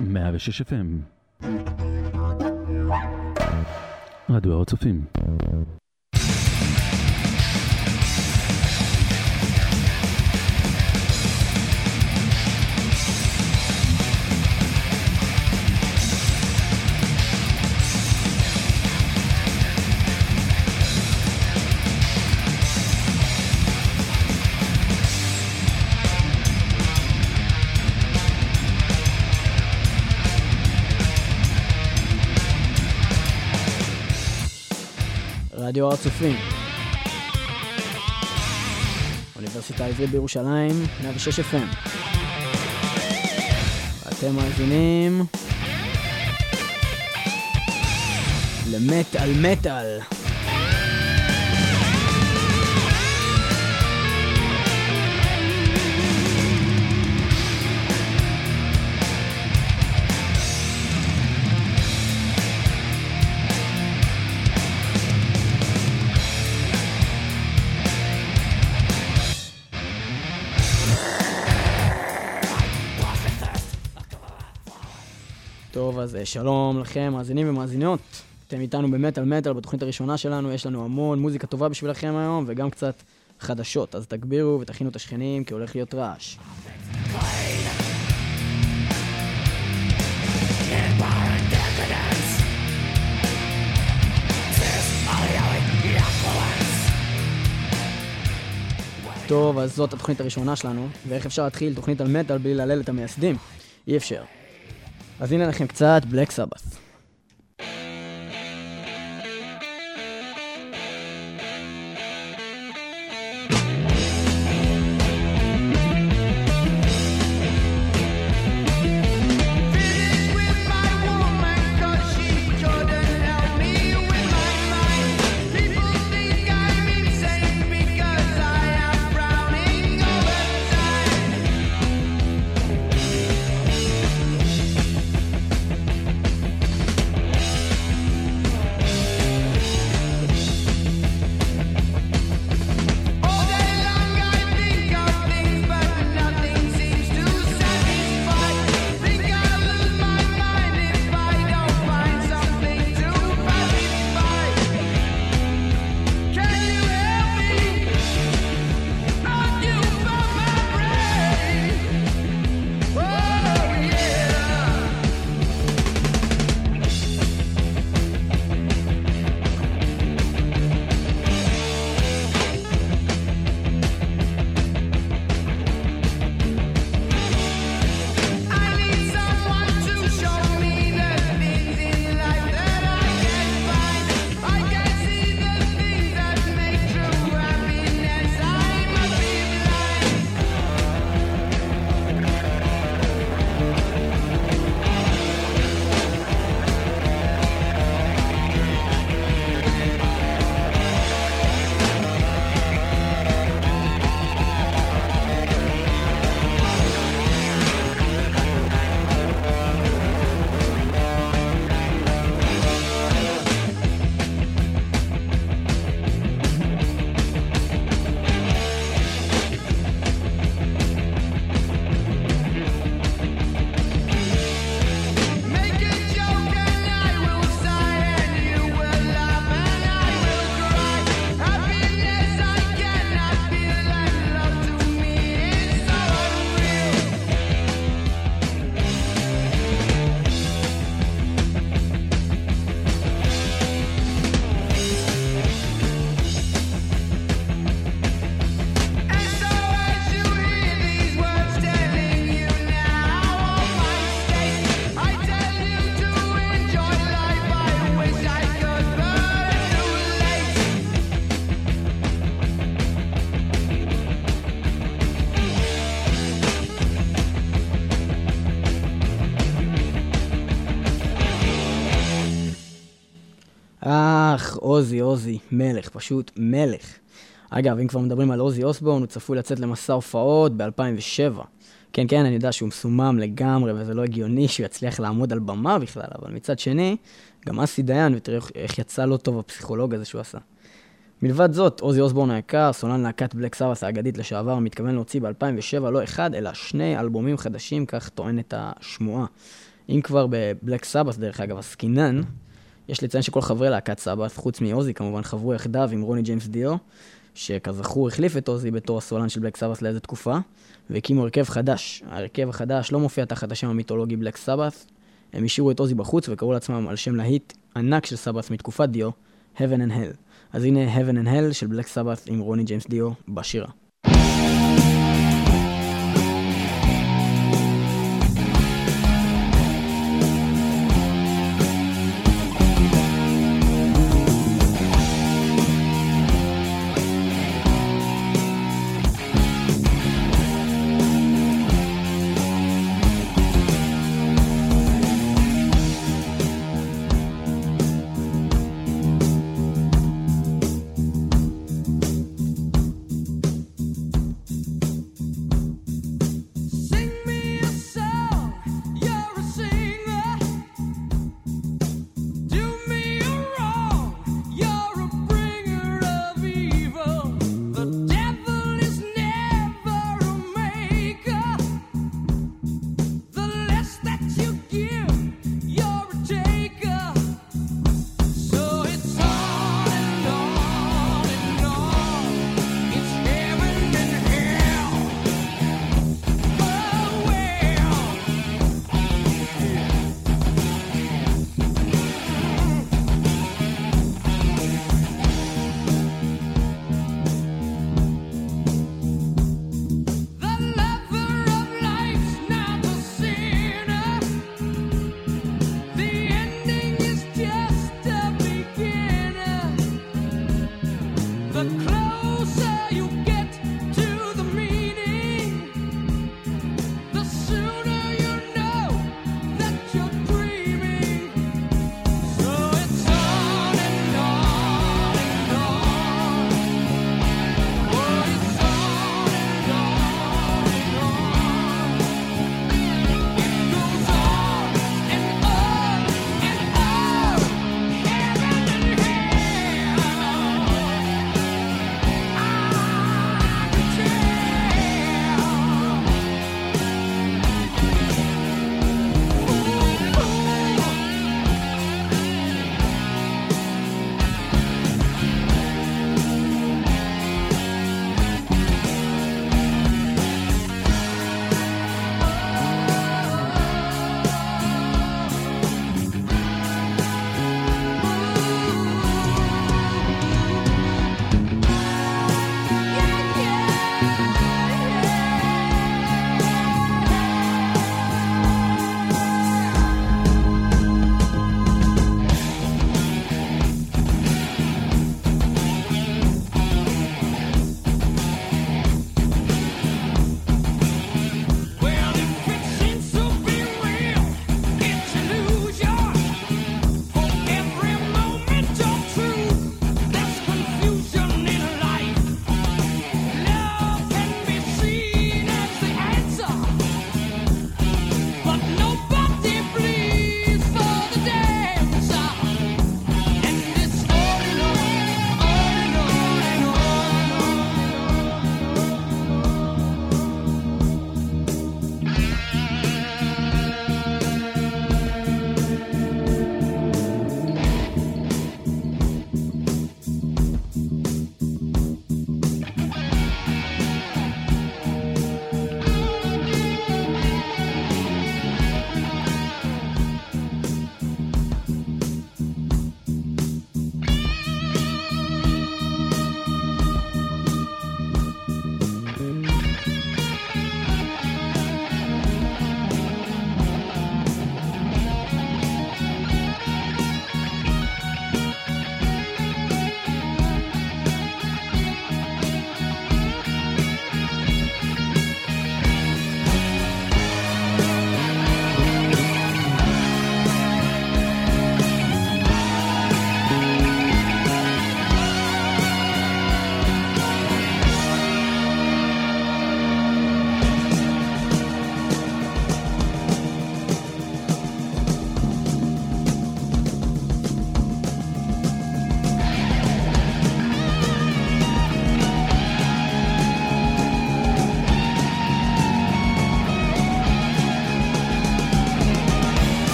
106 FM רדיו הר הצופים רדיו הר הצופים. אוניברסיטה העברית בירושלים, 106 FM. אתם מאזינים למטאל מטאל. טוב, אז שלום לכם, מאזינים ומאזינות. אתם איתנו במטאל מטאל בתוכנית הראשונה שלנו, יש לנו המון מוזיקה טובה בשבילכם היום, וגם קצת חדשות. אז תגבירו ותכינו את השכנים, כי הולך להיות רעש. טוב, אז זאת התוכנית הראשונה שלנו, ואיך אפשר להתחיל תוכנית על מטאל בלי להלל את המייסדים? אי אפשר. אז הנה לכם קצת בלק סבת. עוזי, עוזי, מלך, פשוט מלך. אגב, אם כבר מדברים על עוזי אוסבורן, הוא צפוי לצאת למסע הופעות ב-2007. כן, כן, אני יודע שהוא מסומם לגמרי, וזה לא הגיוני שהוא יצליח לעמוד על במה בכלל, אבל מצד שני, גם אסי דיין, ותראה איך יצא לו טוב הפסיכולוג הזה שהוא עשה. מלבד זאת, עוזי אוסבורן היקר, סולן להקת בלק סאבת' האגדית לשעבר, מתכוון להוציא ב-2007 לא אחד, אלא שני אלבומים חדשים, כך טוענת השמועה. אם כבר ב Black Sabbath, דרך אגב, עסקינן, יש לציין שכל חברי להקת Sabbath, חוץ מאוזי כמובן, חברו יחדיו עם רוני ג'יימס דיו, שכזכור החליף את אוזי בתור הסולן של Black Sabbath לאיזה תקופה, והקימו הרכב חדש. ההרכב החדש לא מופיע תחת השם המיתולוגי Black Sabbath, הם השאירו את אוזי בחוץ וקראו לעצמם על שם להיט ענק של Sabbath מתקופת דיו, Heaven and Hell. אז הנה Heaven and Hell של Black Sabbath עם רוני ג'יימס דיו בשירה.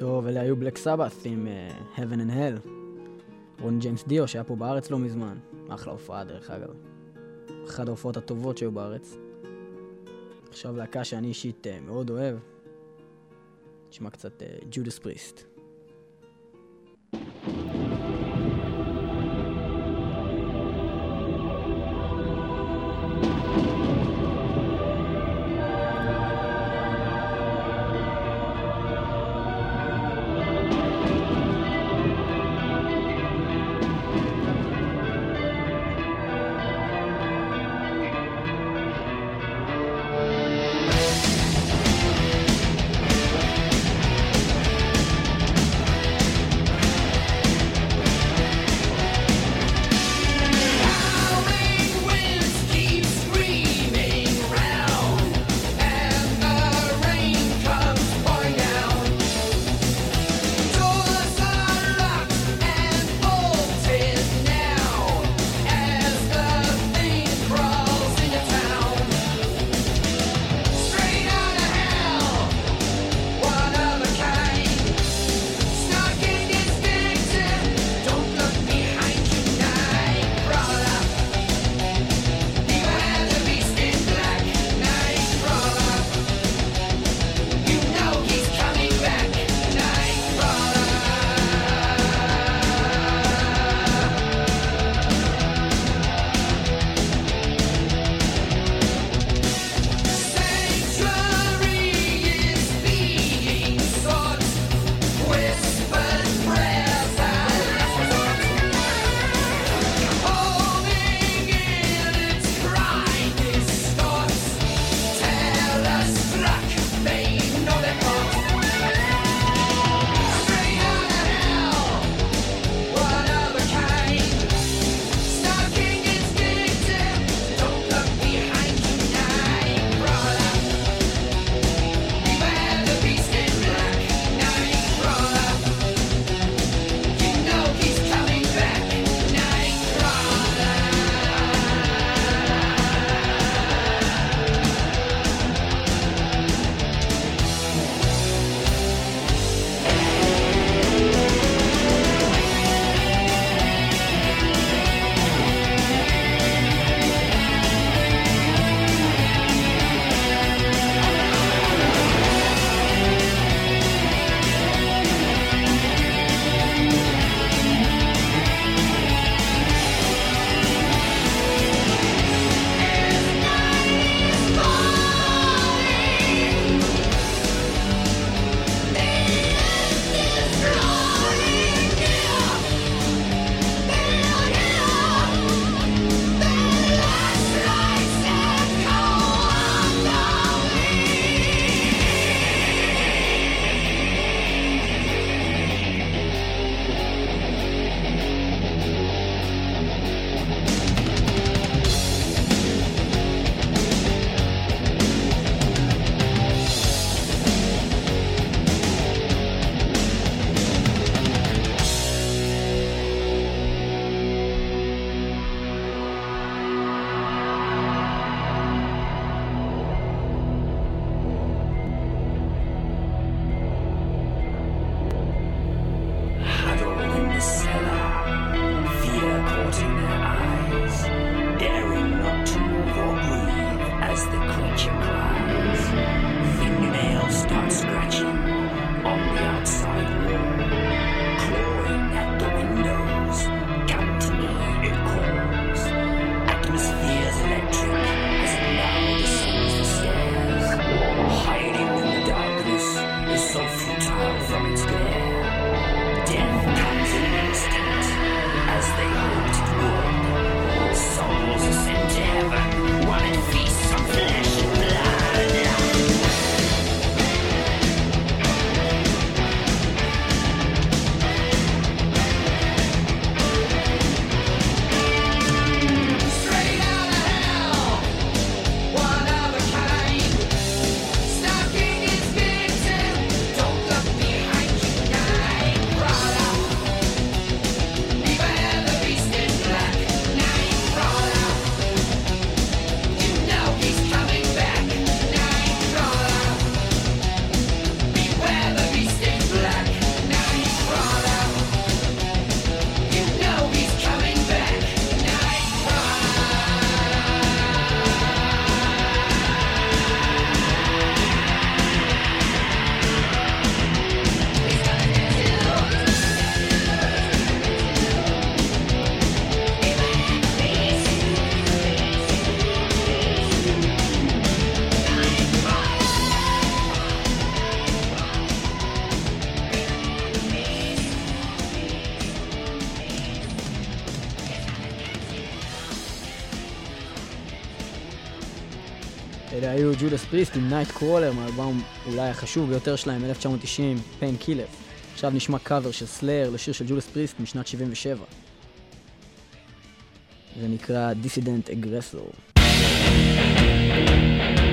טוב, אלה היו בלק סבת עם uh, Heaven and Hell. רוני ג'יימס דיו שהיה פה בארץ לא מזמן. אחלה הופעה דרך אגב. אחת ההופעות הטובות שהיו בארץ. עכשיו להקה שאני אישית uh, מאוד אוהב. נשמע קצת ג'ודס uh, פריסט. אלה היו Judas Priest עם Night Crawler, מהאלבום אולי החשוב ביותר שלהם, 1990, Painkiller. עכשיו נשמע קאבר של Slayer לשיר של Judas Priest משנת 77. זה נקרא Dissident Aggressor. Slayer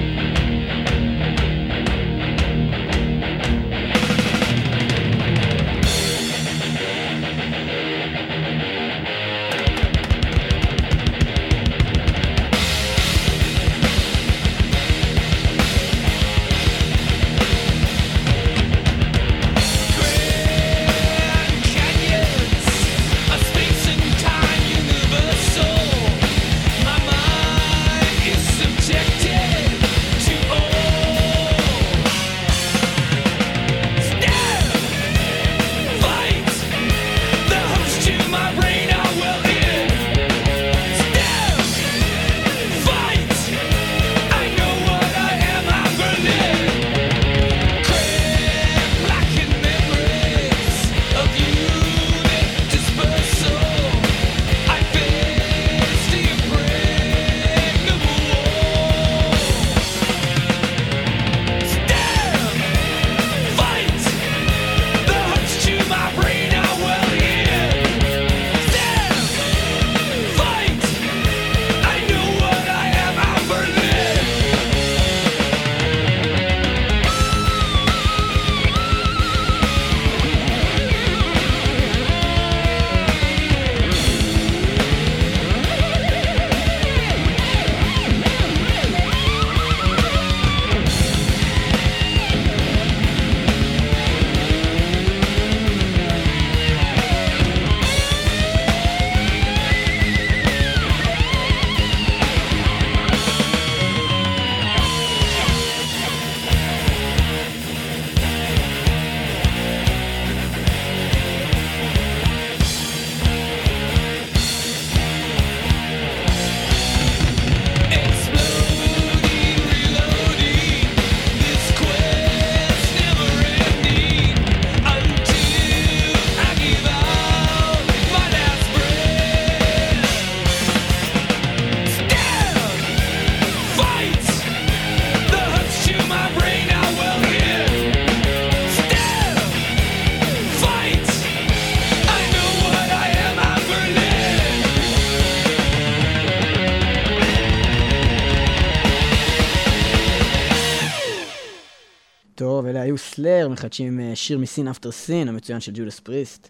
מחדשים אה, שיר מ Sin After Sin, המצוין של Judas Priest.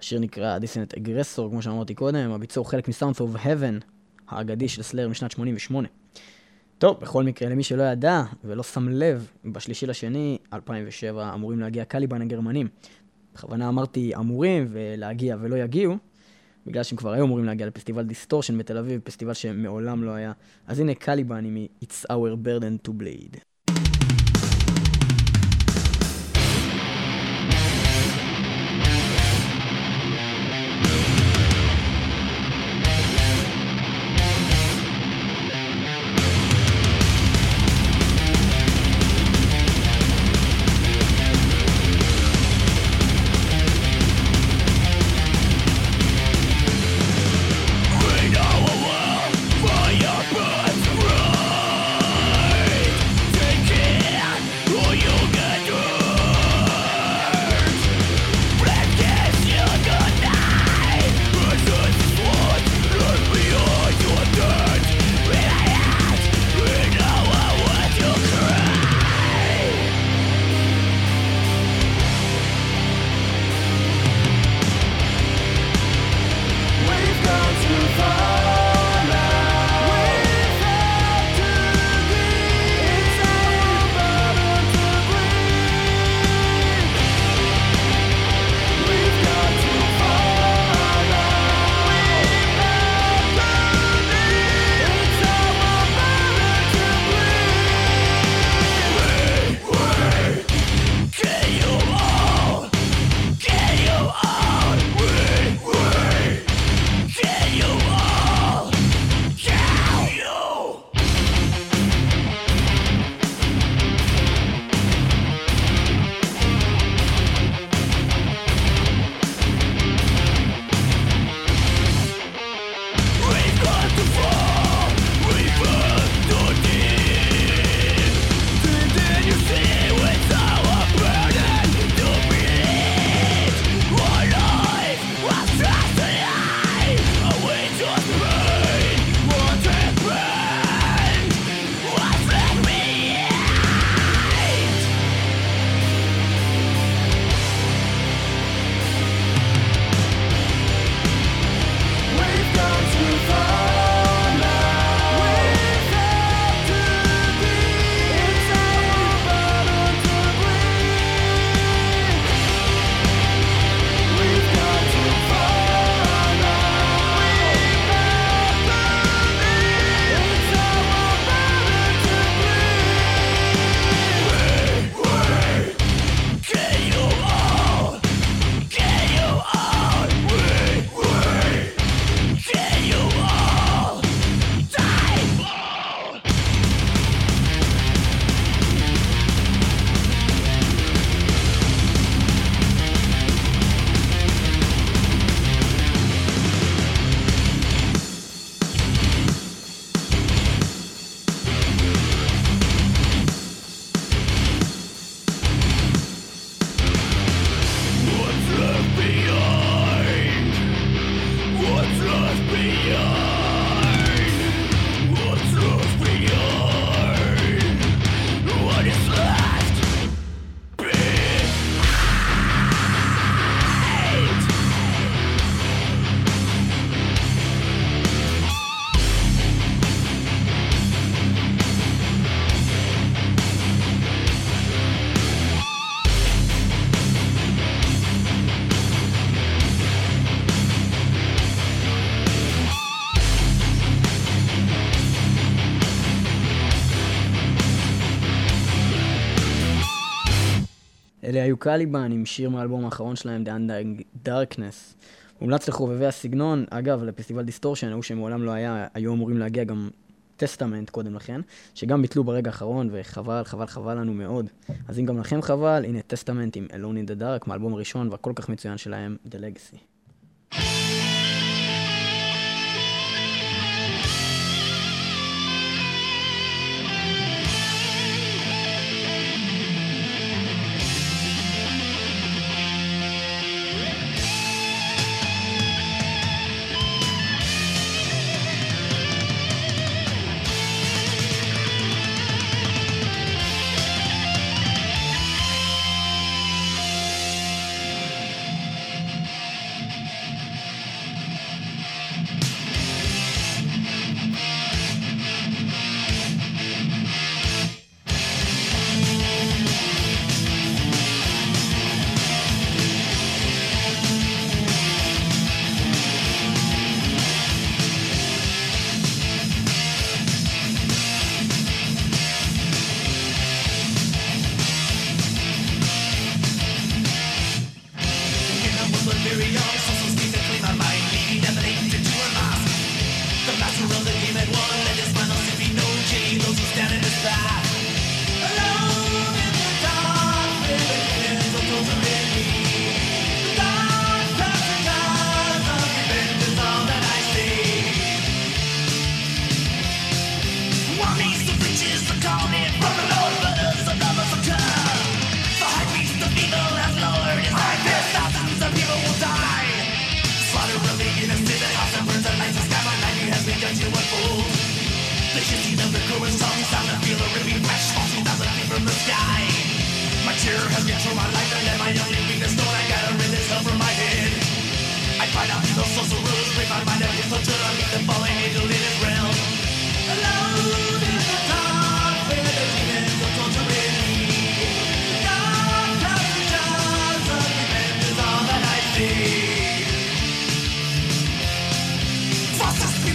השיר נקרא Dissident Aggressor, כמו שאמרתי קודם, הביצוע הוא חלק מ South of Heaven, האגדי של Slayer משנת 88. טוב, בכל מקרה, למי שלא ידע ולא שם לב, בשלישי לשני, 2007, אמורים להגיע Caliban הגרמנים. בכוונה אמרתי אמורים ולהגיע ולא יגיעו, בגלל שהם כבר היו אמורים להגיע לפסטיבל Distortion בתל אביב, פסטיבל שמעולם לא היה. אז הנה Caliban עם It's Our Burden to Bleed. Caliban עם שיר מהאלבום האחרון שלהם, The Undying Darkness. מומלץ לחובבי הסגנון, אגב, לפסטיבל Distortion, ההוא שמעולם לא היה, היו אמורים להגיע גם Testament קודם לכן, שגם ביטלו ברגע האחרון, וחבל, חבל, חבל לנו מאוד. אז אם גם לכם חבל, הנה Testament עם Alone in the Dark, מהאלבום הראשון והכל כך מצוין שלהם, The Legacy.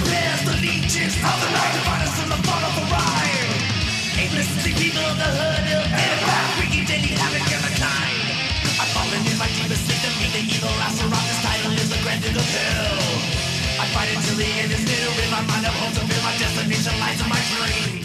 bears, the leeches of the night, to find us in the fall of the rhyme. Aimlessly people of the hood of empire, wreaking daily havoc of a kind. I've fallen in my deepest system, in the evil I surround this title is a granted of hell. I fight until the end is near, in my mind I hope to to my destination lies in my dream.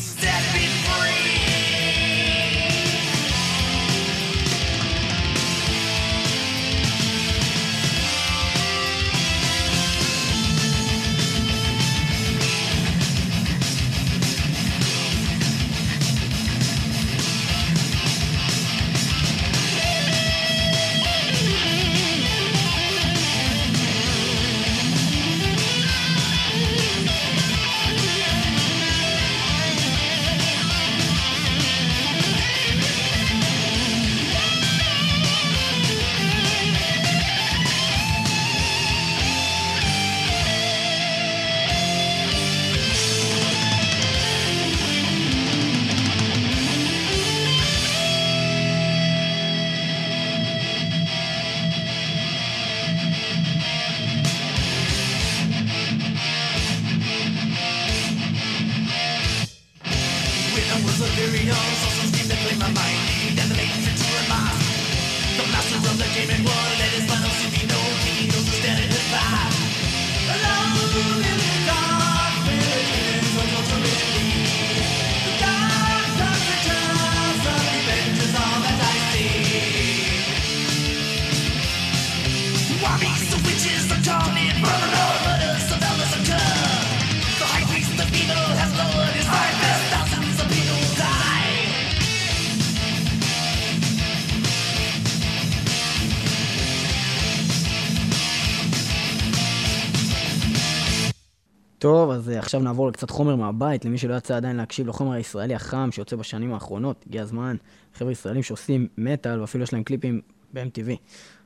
טוב, אז אה, עכשיו נעבור לקצת חומר מהבית, למי שלא יצא עדיין להקשיב לחומר הישראלי החם שיוצא בשנים האחרונות, הגיע הזמן, חבר'ה ישראלים שעושים מטאל ואפילו יש להם קליפים ב-MTV.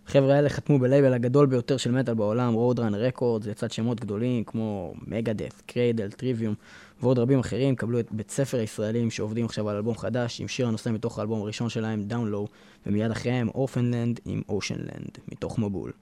החבר'ה האלה חתמו בלייבל הגדול ביותר של מטאל בעולם, Roadrunner Records, לצד שמות גדולים כמו Megadeth, Cradle, Trivium ועוד רבים אחרים, קבלו את Betzefer הישראלים שעובדים עכשיו על אלבום חדש עם שיר הנושא מתוך האלבום הראשון שלהם, Low, ומיד אחריהם Orphaned Land עם Ocean Land, מתוך מבול.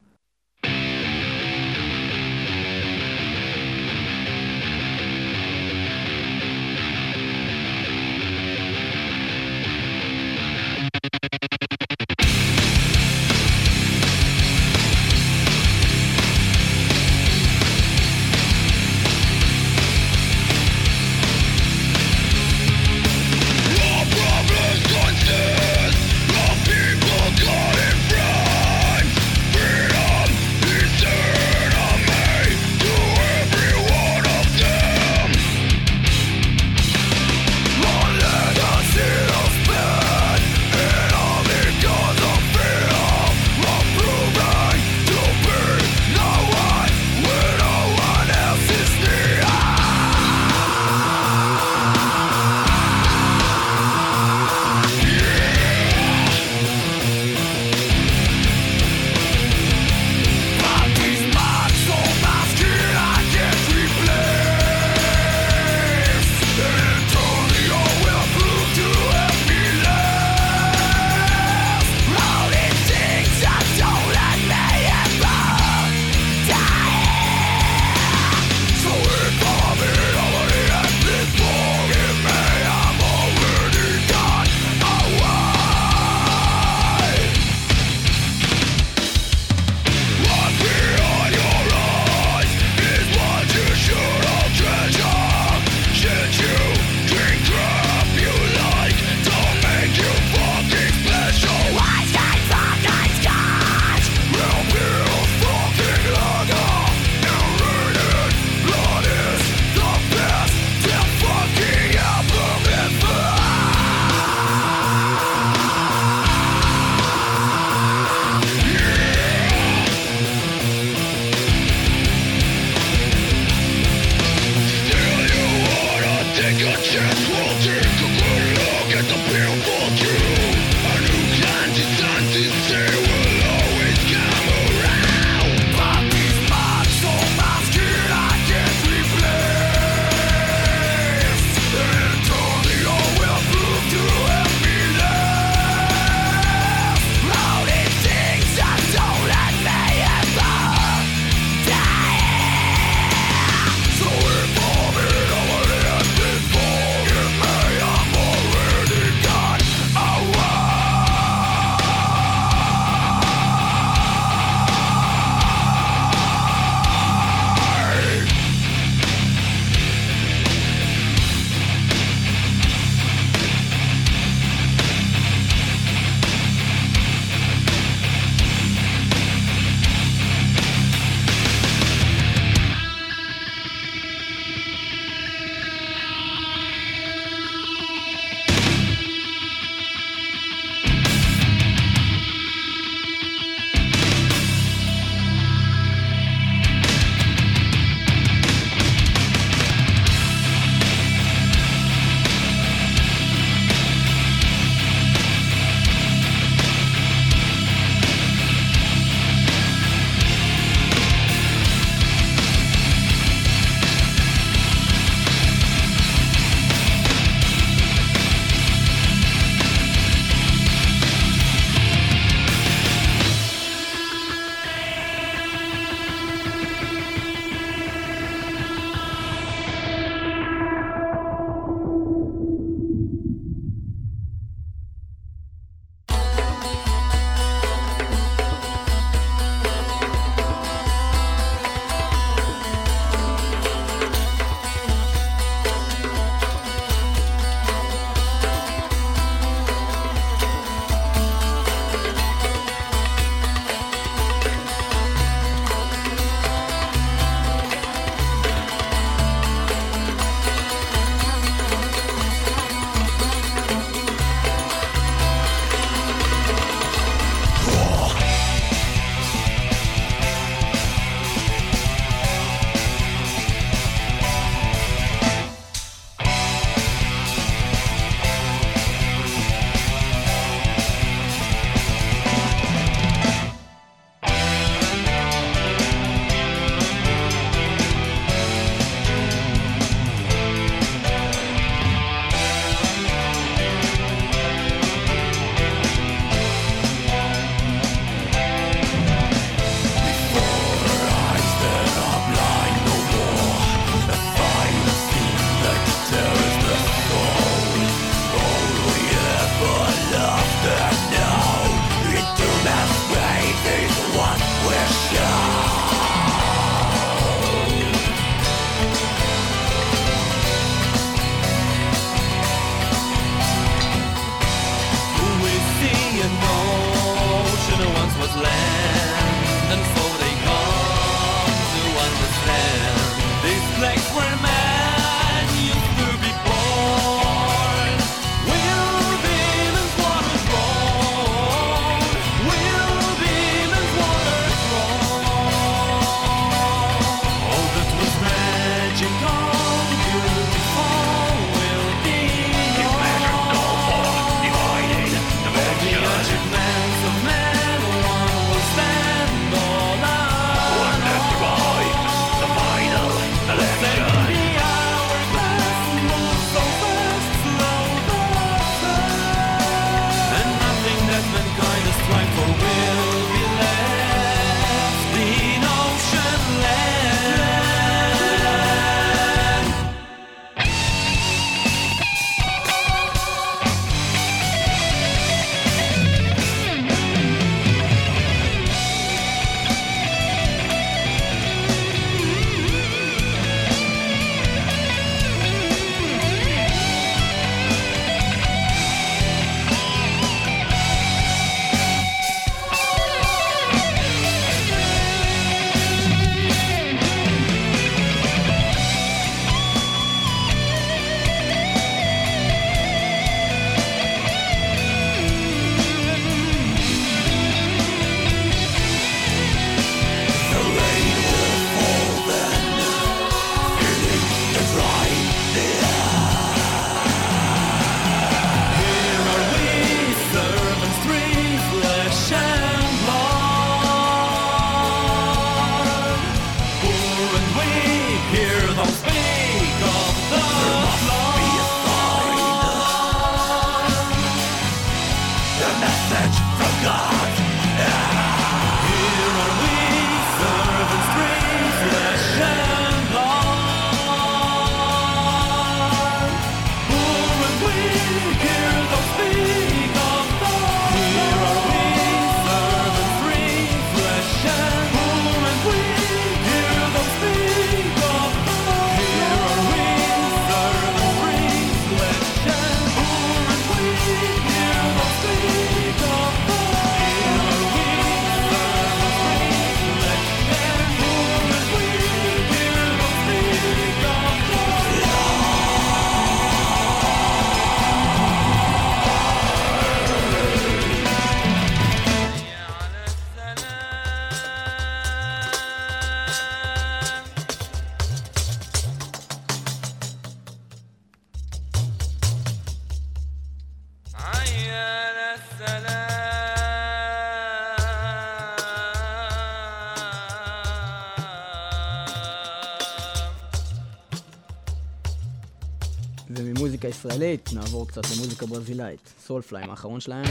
ישראלית, נעבור קצת למוזיקה ברזילאית. סולפליים האחרון שלהם.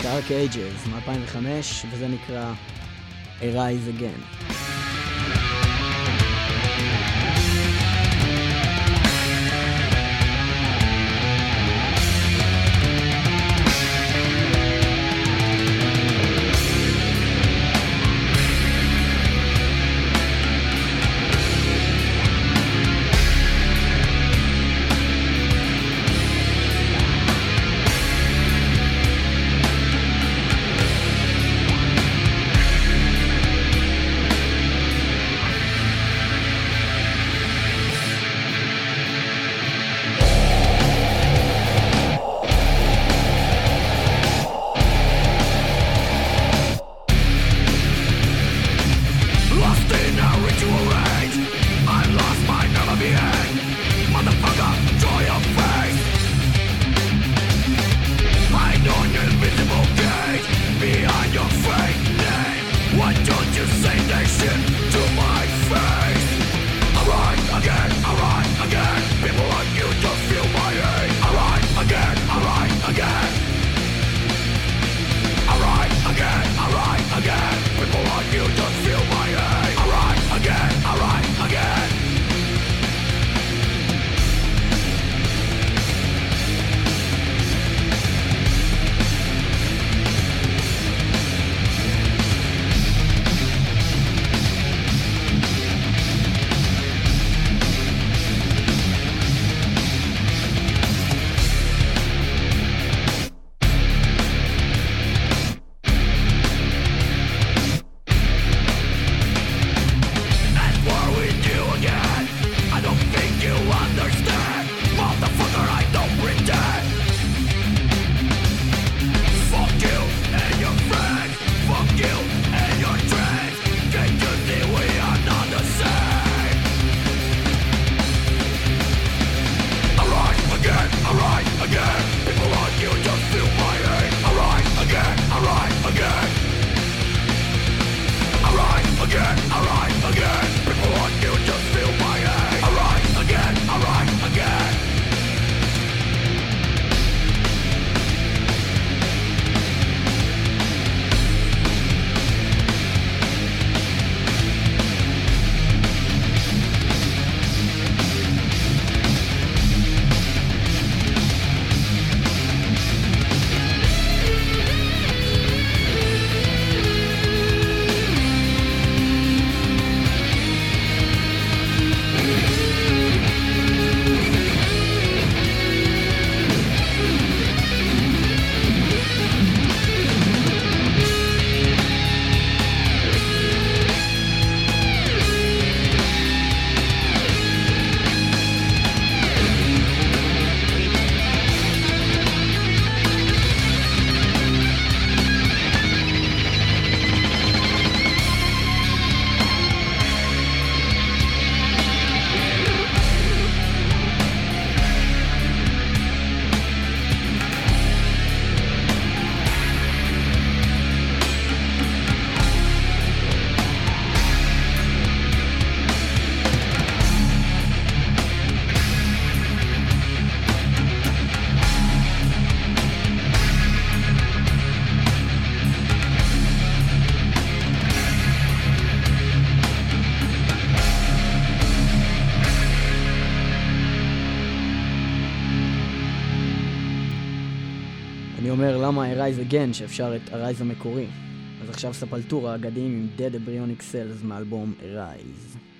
Dark Ages מ-2005, וזה נקרא Arise Again. Arise Again שאפשר את Arise המקורי. אז עכשיו ספלטורה אגדיים עם Dead Embryonic Cells מאלבום Arise.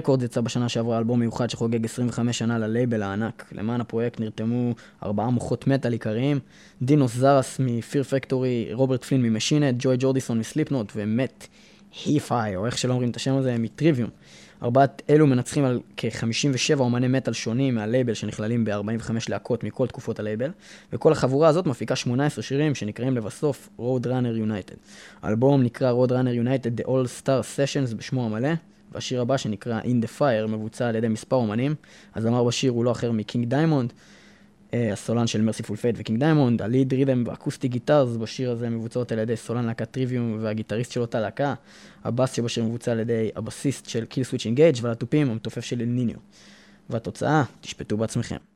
Record יצא בשנה שעברה אלבום מיוחד שחוגג 25 שנה ללייבל הענק. למען הפרויקט נרתמו ארבעה מוחות מטאל עיקריים, דינו קזארס מ Fear Factory, רוברט פלין מ Machine Head, ג'וי ג'ורדיסון מ Slipknot ומט היפי, או איך שלא אומרים את השם הזה, מ Trivium. ארבעת אלו מנצחים על כ-57 אומני מטאל שונים מהלייבל שנכללים ב-45 להקות מכל תקופות הלייבל, וכל החבורה הזאת מפיקה 18 שירים שנקראים לבסוף Roadrunner United. האלבום נקרא Roadrunner United The All Star Sessions בשמו המלא, והשיר הבא שנקרא In the Fire מבוצע על ידי מספר אומנים. הזמר בשיר הוא לא אחר מ King Diamond, אה, הסולן של Mercyful Fate ו King Diamond, ה lead rhythm ו acoustic guitars בשיר הזה מבוצעות על ידי סולן להקת Trivium והגיטריסט של אותה להקה, הבאס שבשיר מבוצע על ידי הבסיסט של Killswitch Engage ועל התופים המתופף של ניניו. והתוצאה, תשפטו בעצמכם.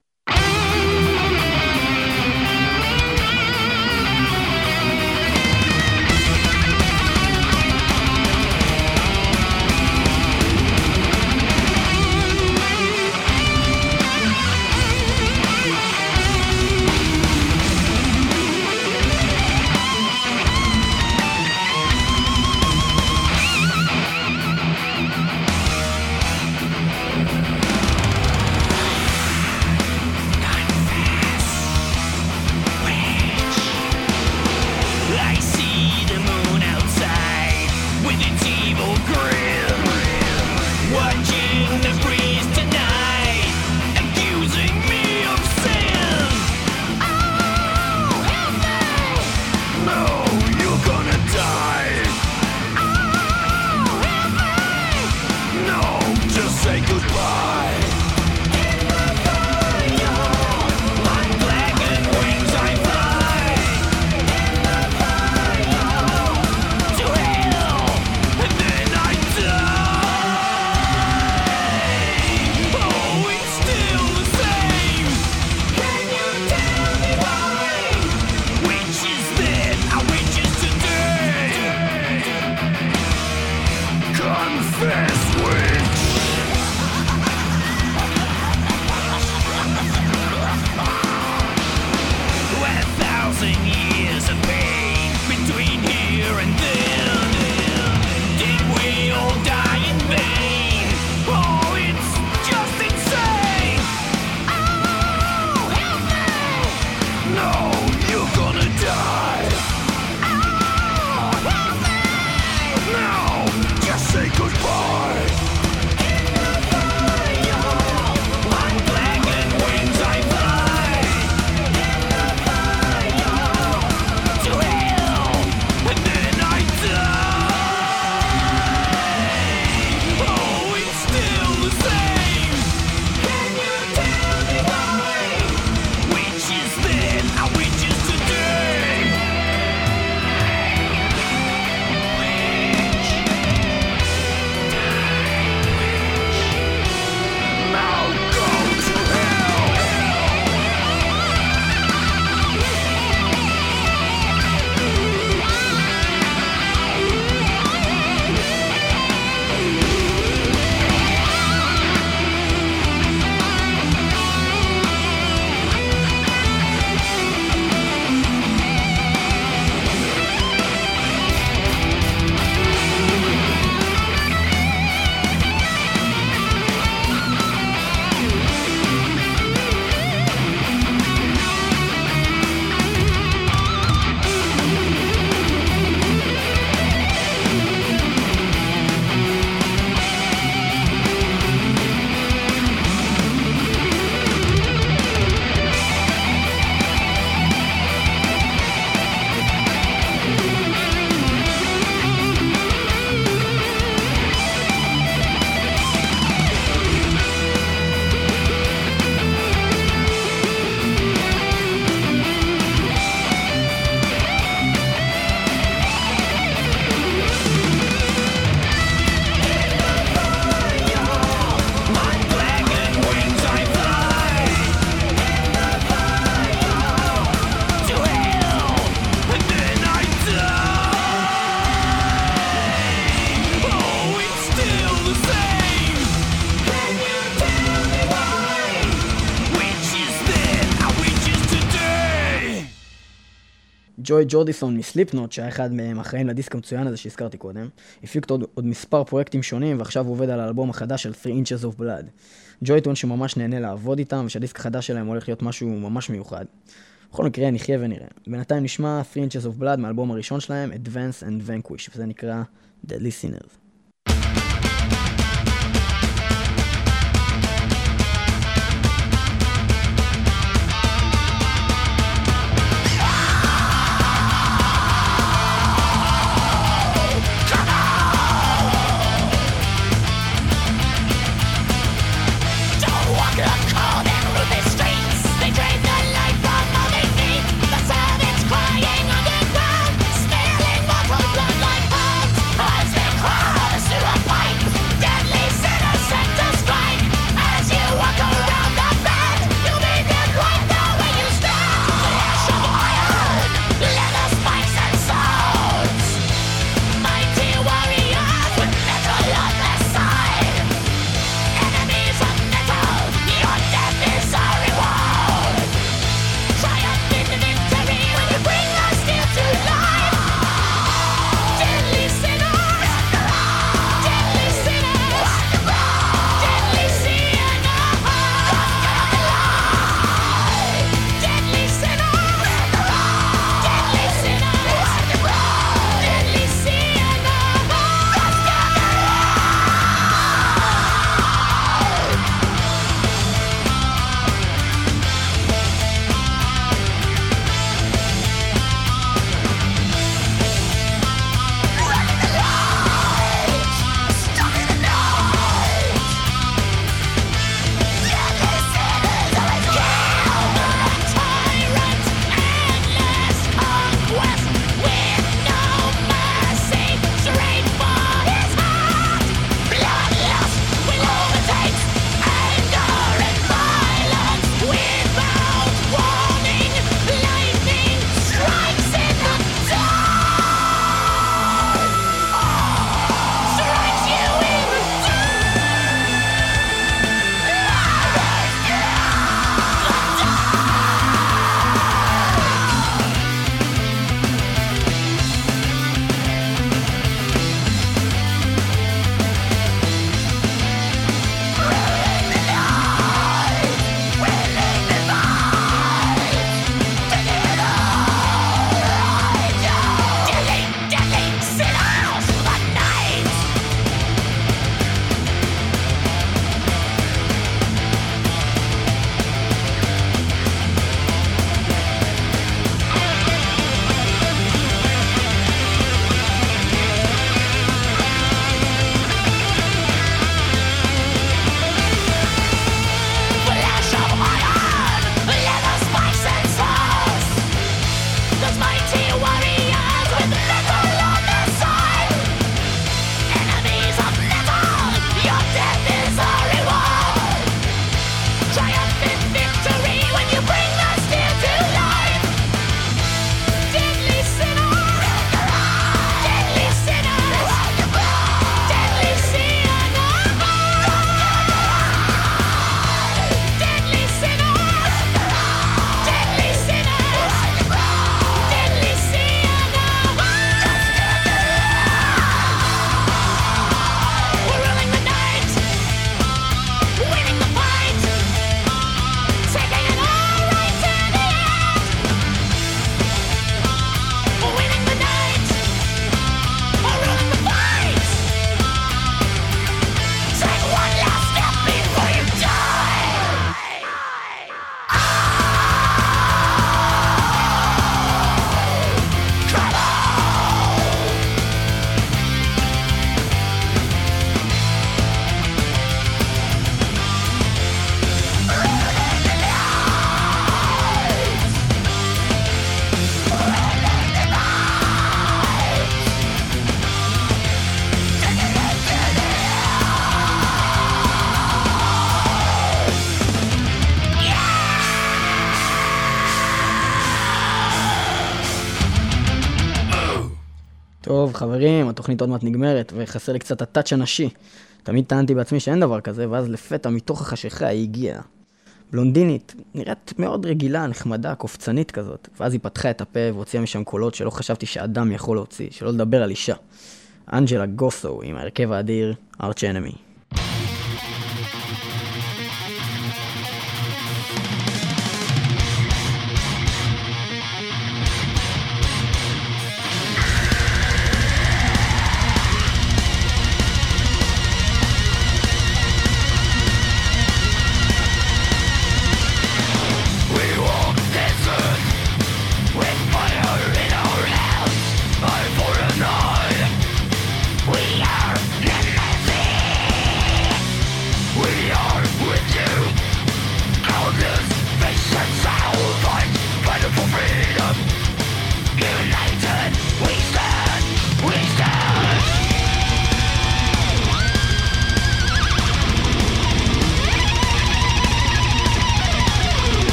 ג'וי ג'ורדיסון מסליפנוט, שהיה אחד מהם אחראים לדיסק המצוין הזה שהזכרתי קודם, הפיק עוד, עוד מספר פרויקטים שונים, ועכשיו הוא עובד על האלבום החדש של 3 Inches of Blood. ג'וי טוען שממש נהנה לעבוד איתם, ושהדיסק החדש שלהם הולך להיות משהו ממש מיוחד. בכל מקרה, נחיה ונראה. בינתיים נשמע 3 Inches of Blood מהאלבום הראשון שלהם, Advance and Vanquish, וזה נקרא Deadly Sinners. התוכנית עוד מעט נגמרת, וחסר לי קצת הטאץ' הנשי. תמיד טענתי בעצמי שאין דבר כזה, ואז לפתע מתוך החשיכה היא הגיעה. בלונדינית, נראית מאוד רגילה, נחמדה, קופצנית כזאת. ואז היא פתחה את הפה והוציאה משם קולות שלא חשבתי שאדם יכול להוציא, שלא לדבר על אישה. אנג'לה גוסו עם ההרכב האדיר, ארץ' אנמי.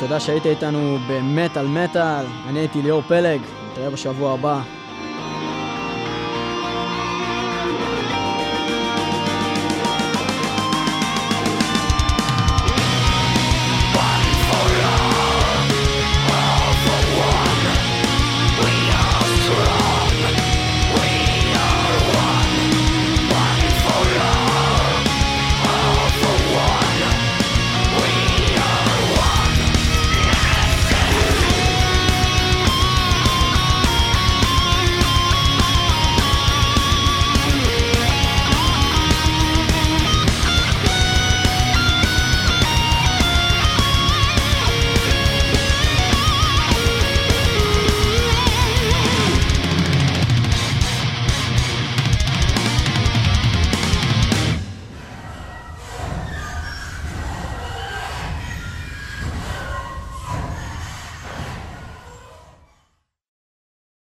תודה שהייתם איתנו במטאל מטאל. אני הייתי ליאור פלג, נתראה בשבוע הבא.